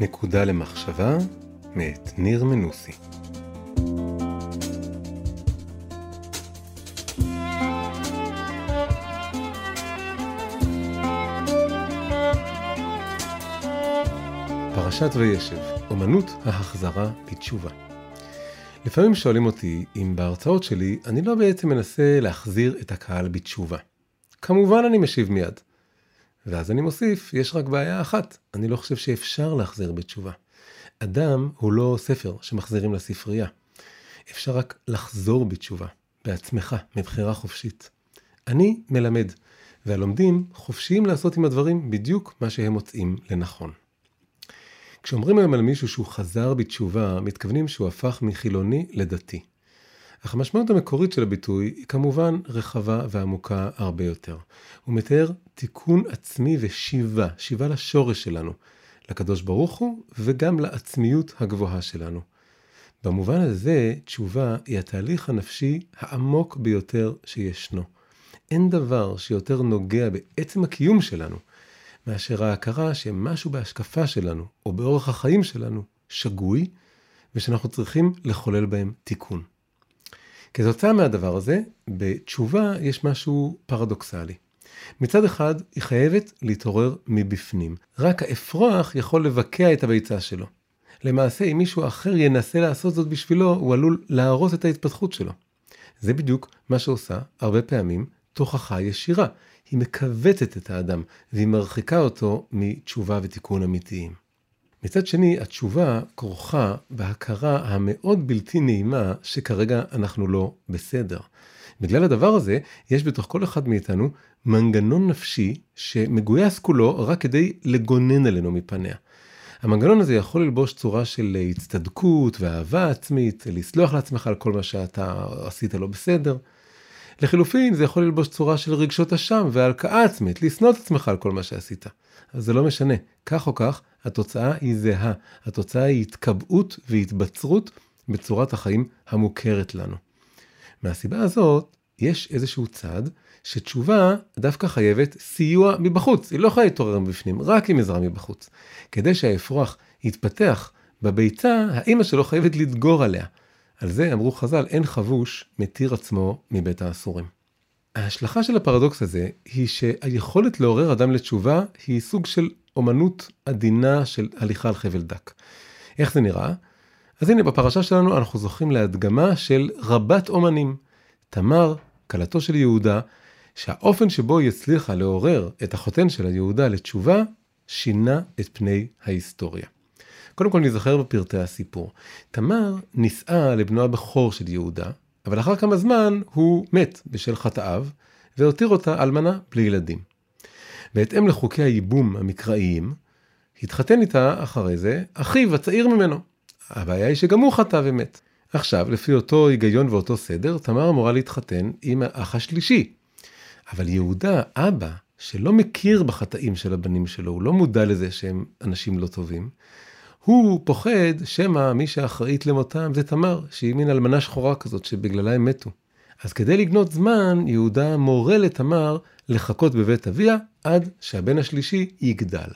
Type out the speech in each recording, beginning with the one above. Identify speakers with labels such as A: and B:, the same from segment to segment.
A: נקודה למחשבה מאת ניר מנוסי. פרשת וישב, אומנות ההחזרה בתשובה. לפעמים שואלים אותי אם בהרצאות שלי אני לא בעצם מנסה להחזיר את הקהל בתשובה. כמובן אני משיב מיד. ואז אני מוסיף, יש רק בעיה אחת, אני לא חושב שאפשר להחזיר בתשובה. אדם הוא לא ספר שמחזירים לספרייה. אפשר רק לחזור בתשובה, בעצמך, מבחירה חופשית. אני מלמד, והלומדים חופשיים לעשות עם הדברים בדיוק מה שהם מוצאים לנכון. כשאומרים היום על מישהו שהוא חזר בתשובה, מתכוונים שהוא הפך מחילוני לדתי. אך המשמעות המקורית של הביטוי היא כמובן רחבה ועמוקה הרבה יותר. הוא מתאר תיקון עצמי ושיבה, שיבה לשורש שלנו, לקדוש ברוך הוא וגם לעצמיות הגבוהה שלנו. במובן הזה, תשובה היא התהליך הנפשי העמוק ביותר שישנו. אין דבר שיותר נוגע בעצם הקיום שלנו, מאשר ההכרה שמשהו בהשקפה שלנו, או באורח החיים שלנו, שגוי, ושאנחנו צריכים לחולל בהם תיקון. כתוצאה מהדבר הזה, בתשובה יש משהו פרדוקסלי. מצד אחד, היא חייבת להתעורר מבפנים. רק האפרוח יכול לבקע את הביצה שלו. למעשה, אם מישהו אחר ינסה לעשות זאת בשבילו, הוא עלול להרוס את ההתפתחות שלו. זה בדיוק מה שעושה, הרבה פעמים, תוכחה ישירה. היא מכווצת את האדם, והיא מרחיקה אותו מתשובה ותיקון אמיתיים. מצד שני, התשובה כרוכה בהכרה המאוד בלתי נעימה שכרגע אנחנו לא בסדר. בגלל הדבר הזה, יש בתוך כל אחד מאיתנו מנגנון נפשי שמגויס כולו רק כדי לגונן עלינו מפניה. המנגנון הזה יכול ללבוש צורה של הצטדקות ואהבה עצמית, לסלוח לעצמך על כל מה שאתה עשית לא בסדר. לחילופין, זה יכול ללבוש צורה של רגשות אשם והלקאה עצמית, לשנוא את עצמך על כל מה שעשית. אז זה לא משנה, כך או כך, התוצאה היא זהה. התוצאה היא התקבעות והתבצרות בצורת החיים המוכרת לנו. מהסיבה הזאת, יש איזשהו צד שתשובה דווקא חייבת סיוע מבחוץ, היא לא יכולה להתעורר מבפנים, רק עם עזרה מבחוץ. כדי שהאפרוח יתפתח בביצה, האימא שלו חייבת לדגור עליה. על זה אמרו חז"ל, אין חבוש מתיר עצמו מבית האסורים. ההשלכה של הפרדוקס הזה היא שהיכולת לעורר אדם לתשובה היא סוג של אומנות עדינה של הליכה על חבל דק. איך זה נראה? אז הנה בפרשה שלנו אנחנו זוכים להדגמה של רבת אומנים. תמר, כלתו של יהודה, שהאופן שבו היא הצליחה לעורר את החותן של היהודה לתשובה, שינה את פני ההיסטוריה. קודם כל נזכר בפרטי הסיפור. תמר נישאה לבנו הבכור של יהודה, אבל אחר כמה זמן הוא מת בשל חטאיו, והותיר אותה אלמנה בלי ילדים. בהתאם לחוקי הייבום המקראיים, התחתן איתה אחרי זה אחיו הצעיר ממנו. הבעיה היא שגם הוא חטא ומת. עכשיו, לפי אותו היגיון ואותו סדר, תמר אמורה להתחתן עם האח השלישי. אבל יהודה, אבא, שלא מכיר בחטאים של הבנים שלו, הוא לא מודע לזה שהם אנשים לא טובים, הוא פוחד שמא מי שאחראית למותם זה תמר, שהיא מין אלמנה שחורה כזאת שבגללה הם מתו. אז כדי לגנות זמן, יהודה מורה לתמר לחכות בבית אביה עד שהבן השלישי יגדל.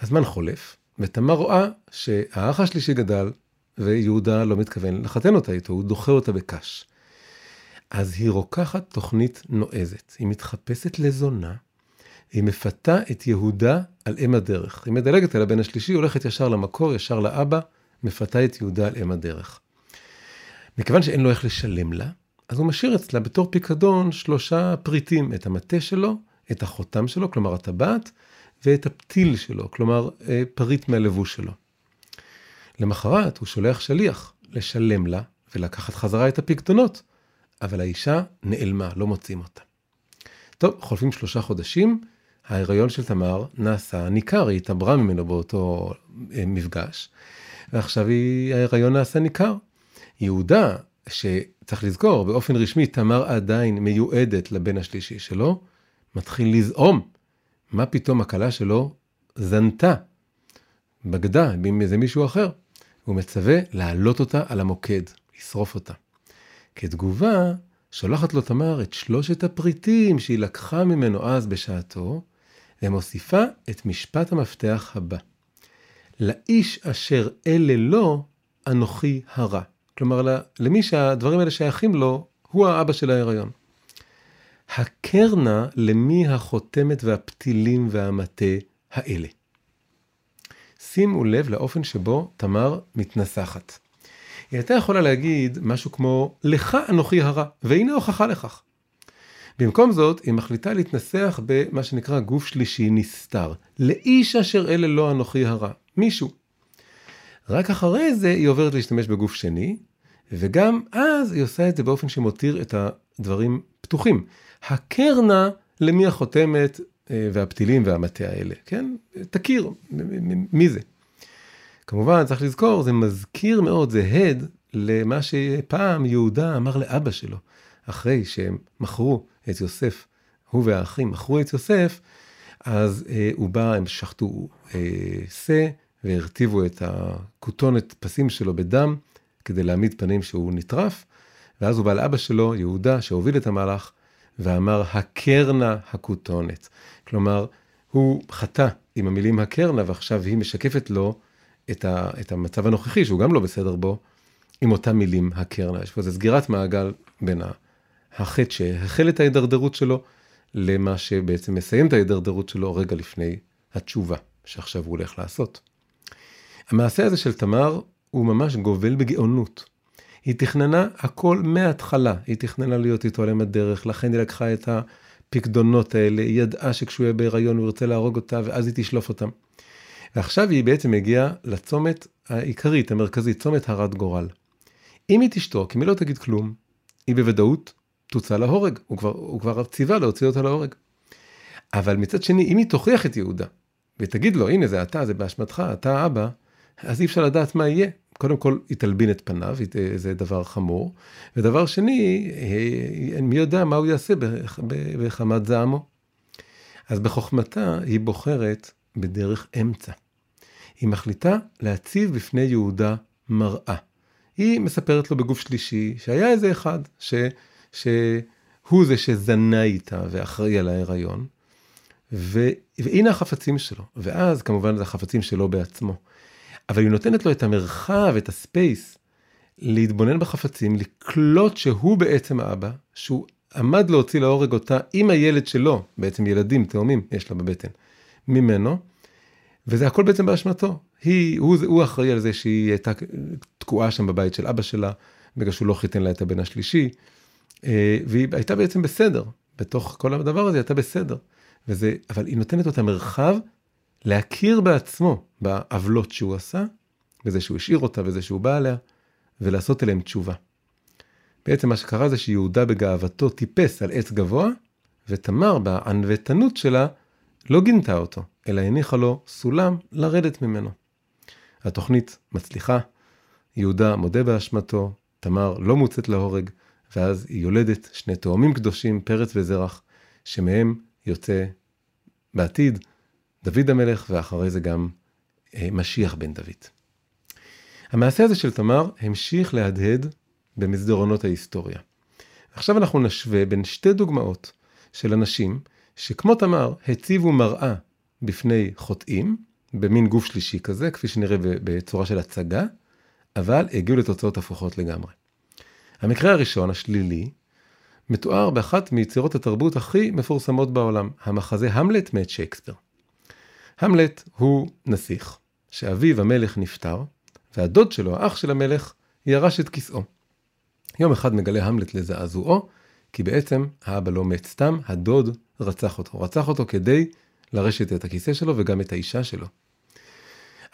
A: הזמן חולף, ותמר רואה שהאח השלישי גדל, ויהודה לא מתכוון לחתן אותה איתו, הוא דוחה אותה בקש. אז היא רוקחת תוכנית נועזת, היא מתחפשת לזונה, היא מפתה את יהודה על אם הדרך. היא מדלגת על הבן השלישי, הולכת ישר למקור, ישר לאבא, מפתה את יהודה על אם הדרך. מכיוון שאין לו איך לשלם לה, אז הוא משאיר אצלה בתור פיקדון שלושה פריטים, את המטה שלו, את החותם שלו, כלומר הטבעת, ואת הפתיל שלו, כלומר אה, פריט מהלבוש שלו. למחרת הוא שולח שליח לשלם לה ולקחת חזרה את הפיקדונות, אבל האישה נעלמה, לא מוצאים אותה. טוב, חולפים שלושה חודשים, ההיריון של תמר נעשה ניכר, היא התעברה ממנו באותו אה, מפגש, ועכשיו היא, ההיריון נעשה ניכר. יהודה, שצריך לזכור, באופן רשמי תמר עדיין מיועדת לבן השלישי שלו, מתחיל לזעום. מה פתאום הכלה שלו זנתה, בגדה איזה מישהו אחר. הוא מצווה להעלות אותה על המוקד, לשרוף אותה. כתגובה, שולחת לו תמר את שלושת הפריטים שהיא לקחה ממנו אז בשעתו, ומוסיפה את משפט המפתח הבא. לאיש אשר אלה לו, אנוכי הרע. כלומר, למי שהדברים האלה שייכים לו, הוא האבא של ההיריון. הקרנה למי החותמת והפתילים והמטה האלה. שימו לב לאופן שבו תמר מתנסחת. היא הייתה יכולה להגיד משהו כמו, לך אנוכי הרע, והנה הוכחה לכך. במקום זאת, היא מחליטה להתנסח במה שנקרא גוף שלישי נסתר. לאיש אשר אלה לא אנוכי הרע. מישהו. רק אחרי זה היא עוברת להשתמש בגוף שני, וגם אז היא עושה את זה באופן שמותיר את הדברים פתוחים. הקרנה למי החותמת אה, והפתילים והמטה האלה, כן? תכיר, מי זה? כמובן, צריך לזכור, זה מזכיר מאוד, זה הד למה שפעם יהודה אמר לאבא שלו, אחרי שהם מכרו את יוסף, הוא והאחים מכרו את יוסף, אז אה, הוא בא, הם שחטו אה, שא והרטיבו את הכותונת פסים שלו בדם, כדי להעמיד פנים שהוא נטרף, ואז הוא בא לאבא שלו, יהודה, שהוביל את המהלך, ואמר, הקרנה הכותונת. כלומר, הוא חטא עם המילים הקרנה, ועכשיו היא משקפת לו את, ה, את המצב הנוכחי, שהוא גם לא בסדר בו, עם אותם מילים הקרנה. יש פה איזו סגירת מעגל בין החטא שהחל את ההידרדרות שלו, למה שבעצם מסיים את ההידרדרות שלו רגע לפני התשובה שעכשיו הוא הולך לעשות. המעשה הזה של תמר הוא ממש גובל בגאונות. היא תכננה הכל מההתחלה, היא תכננה להיות איתו על הדרך, לכן היא לקחה את הפקדונות האלה, היא ידעה שכשהוא יהיה בהיריון הוא ירצה להרוג אותה ואז היא תשלוף אותם. ועכשיו היא בעצם הגיעה לצומת העיקרית, המרכזית, צומת הרת גורל. אם היא תשתוק, אם היא לא תגיד כלום, היא בוודאות תוצא להורג, הוא כבר, כבר ציווה להוציא אותה להורג. אבל מצד שני, אם היא תוכיח את יהודה, ותגיד לו, הנה זה אתה, זה באשמתך, אתה האבא, אז אי אפשר לדעת מה יהיה. קודם כל, היא תלבין את פניו, זה דבר חמור. ודבר שני, אה, מי יודע מה הוא יעשה בחמת זעמו. אז בחוכמתה היא בוחרת בדרך אמצע. היא מחליטה להציב בפני יהודה מראה. היא מספרת לו בגוף שלישי שהיה איזה אחד ש, שהוא זה שזנה איתה ואחראי על ההיריון, ו, והנה החפצים שלו, ואז כמובן זה החפצים שלו בעצמו. אבל היא נותנת לו את המרחב, את הספייס, להתבונן בחפצים, לקלוט שהוא בעצם האבא, שהוא עמד להוציא להורג אותה עם הילד שלו, בעצם ילדים, תאומים, יש לה בבטן, ממנו, וזה הכל בעצם באשמתו. היא, הוא, הוא אחראי על זה שהיא הייתה תקועה שם בבית של אבא שלה, בגלל שהוא לא חיתן לה את הבן השלישי, והיא הייתה בעצם בסדר, בתוך כל הדבר הזה הייתה בסדר. וזה, אבל היא נותנת לו את המרחב להכיר בעצמו בעוולות שהוא עשה, בזה שהוא השאיר אותה וזה שהוא בא עליה, ולעשות אליהם תשובה. בעצם מה שקרה זה שיהודה בגאוותו טיפס על עץ גבוה, ותמר בענוותנות שלה לא גינתה אותו, אלא הניחה לו סולם לרדת ממנו. התוכנית מצליחה, יהודה מודה באשמתו, תמר לא מוצאת להורג, ואז היא יולדת שני תאומים קדושים, פרץ וזרח, שמהם יוצא בעתיד דוד המלך, ואחרי זה גם אה, משיח בן דוד. המעשה הזה של תמר המשיך להדהד במסדרונות ההיסטוריה. עכשיו אנחנו נשווה בין שתי דוגמאות של אנשים שכמו תמר הציבו מראה בפני חוטאים, במין גוף שלישי כזה, כפי שנראה בצורה של הצגה, אבל הגיעו לתוצאות הפוכות לגמרי. המקרה הראשון, השלילי, מתואר באחת מיצירות התרבות הכי מפורסמות בעולם, המחזה המלט מאת שייקספיר. המלט הוא נסיך, שאביו המלך נפטר, והדוד שלו, האח של המלך, ירש את כיסאו. יום אחד מגלה המלט לזעזועו, כי בעצם האבא לא מת סתם, הדוד רצח אותו. רצח אותו כדי לרשת את הכיסא שלו וגם את האישה שלו.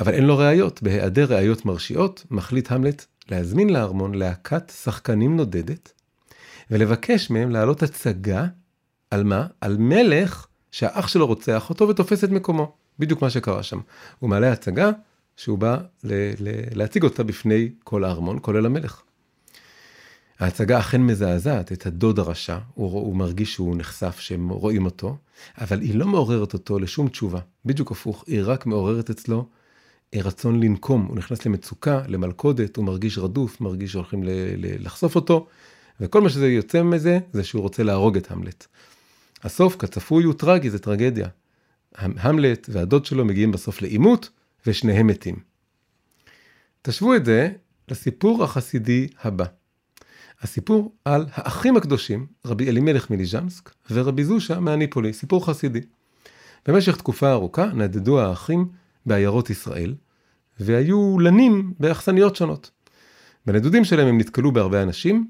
A: אבל אין לו ראיות. בהיעדר ראיות מרשיעות, מחליט המלט להזמין לארמון להקת שחקנים נודדת, ולבקש מהם להעלות הצגה על מה? על מלך שהאח שלו רוצח אותו ותופס את מקומו. בדיוק מה שקרה שם. הוא מעלה הצגה שהוא בא ל- ל- להציג אותה בפני כל הארמון, כולל המלך. ההצגה אכן מזעזעת את הדוד הרשע, הוא, הוא מרגיש שהוא נחשף, שהם רואים אותו, אבל היא לא מעוררת אותו לשום תשובה. בדיוק הפוך, היא רק מעוררת אצלו רצון לנקום. הוא נכנס למצוקה, למלכודת, הוא מרגיש רדוף, מרגיש שהולכים לחשוף אותו, וכל מה שזה יוצא מזה, זה שהוא רוצה להרוג את המלט. הסוף, כצפוי, הוא טרגי, זה טרגדיה. המלט והדוד שלו מגיעים בסוף לעימות, ושניהם מתים. תשוו את זה לסיפור החסידי הבא. הסיפור על האחים הקדושים, רבי אלימלך מליז'נסק ורבי זושה מהניפולי, סיפור חסידי. במשך תקופה ארוכה נדדו האחים בעיירות ישראל, והיו לנים באכסניות שונות. בנדודים שלהם הם נתקלו בהרבה אנשים,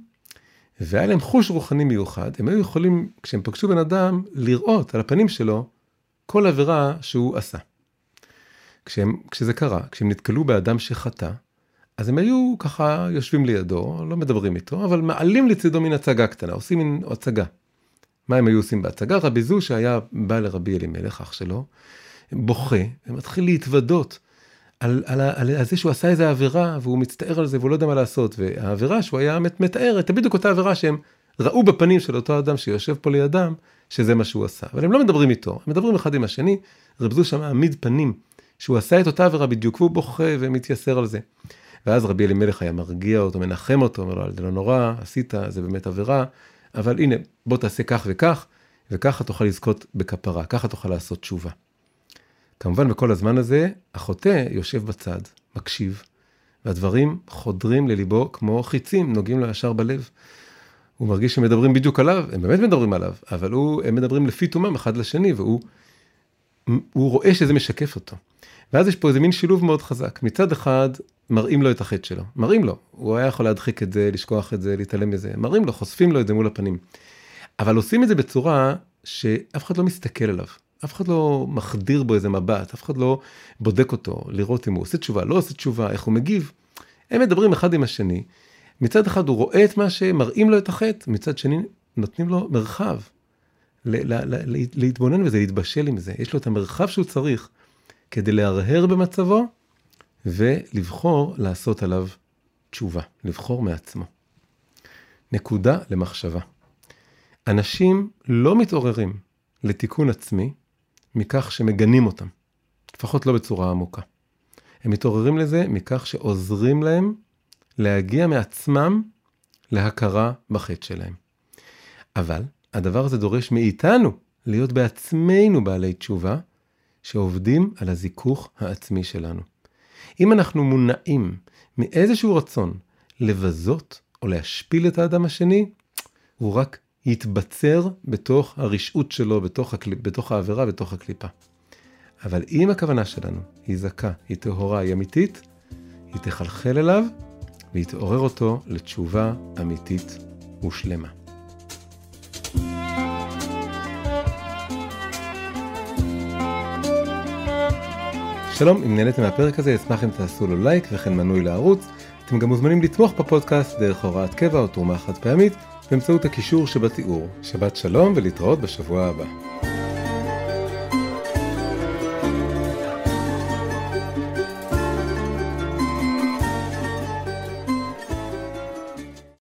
A: והיה להם חוש רוחני מיוחד, הם היו יכולים, כשהם פגשו בן אדם, לראות על הפנים שלו כל עבירה שהוא עשה. כשהם, כשזה קרה, כשהם נתקלו באדם שחטא, אז הם היו ככה יושבים לידו, לא מדברים איתו, אבל מעלים לצידו מין הצגה קטנה, עושים מין הצגה. מה הם היו עושים בהצגה? רבי זו שהיה בא לרבי אלימלך, אח שלו, בוכה ומתחיל להתוודות על, על, על, על זה שהוא עשה איזה עבירה והוא מצטער על זה והוא לא יודע מה לעשות. והעבירה שהוא היה מתאר הייתה בדיוק אותה עבירה שהם ראו בפנים של אותו אדם שיושב פה לידם, שזה מה שהוא עשה. אבל הם לא מדברים איתו, הם מדברים אחד עם השני, רב זו שם מעמיד פנים שהוא עשה את אותה עבירה בדיוק והוא בוכה ומתייסר על זה. ואז רבי אלימלך היה מרגיע אותו, מנחם אותו, אומר לו, זה לא נורא, עשית, זה באמת עבירה, אבל הנה, בוא תעשה כך וכך, וככה תוכל לזכות בכפרה, ככה תוכל לעשות תשובה. כמובן בכל הזמן הזה, החוטא יושב בצד, מקשיב, והדברים חודרים לליבו כמו חיצים, נוגעים לו ישר בלב. הוא מרגיש שמדברים בדיוק עליו, הם באמת מדברים עליו, אבל הוא, הם מדברים לפי תומם אחד לשני, והוא רואה שזה משקף אותו. ואז יש פה איזה מין שילוב מאוד חזק. מצד אחד, מראים לו את החטא שלו, מראים לו, הוא היה יכול להדחיק את זה, לשכוח את זה, להתעלם מזה, מראים לו, חושפים לו את זה מול הפנים. אבל עושים את זה בצורה שאף אחד לא מסתכל עליו, אף אחד לא מחדיר בו איזה מבט, אף אחד לא בודק אותו, לראות אם הוא עושה תשובה, לא עושה תשובה, איך הוא מגיב. הם מדברים אחד עם השני, מצד אחד הוא רואה את מה שמראים לו את החטא, מצד שני נותנים לו מרחב להתבונן בזה, להתבשל עם זה, יש לו את המרחב שהוא צריך כדי להרהר במצבו ולבחור לעשות עליו תשובה, לבחור מעצמו. נקודה למחשבה. אנשים לא מתעוררים לתיקון עצמי מכך שמגנים אותם, לפחות לא בצורה עמוקה. הם מתעוררים לזה מכך שעוזרים להם להגיע מעצמם להכרה בחטא שלהם. אבל הדבר הזה דורש מאיתנו להיות בעצמנו בעלי תשובה, שעובדים על הזיכוך העצמי שלנו. אם אנחנו מונעים מאיזשהו רצון לבזות או להשפיל את האדם השני, הוא רק יתבצר בתוך הרשעות שלו, בתוך, הקל... בתוך העבירה, בתוך הקליפה. אבל אם הכוונה שלנו היא זכה, היא טהורה, היא אמיתית, היא תחלחל אליו ויתעורר אותו לתשובה אמיתית ושלמה. שלום, אם נהניתם מהפרק הזה, אשמח אם תעשו לו לייק וכן מנוי לערוץ. אתם גם מוזמנים לתמוך בפודקאסט דרך הוראת קבע או תרומה חד פעמית באמצעות הקישור שבתיאור. שבת שלום ולהתראות בשבוע הבא.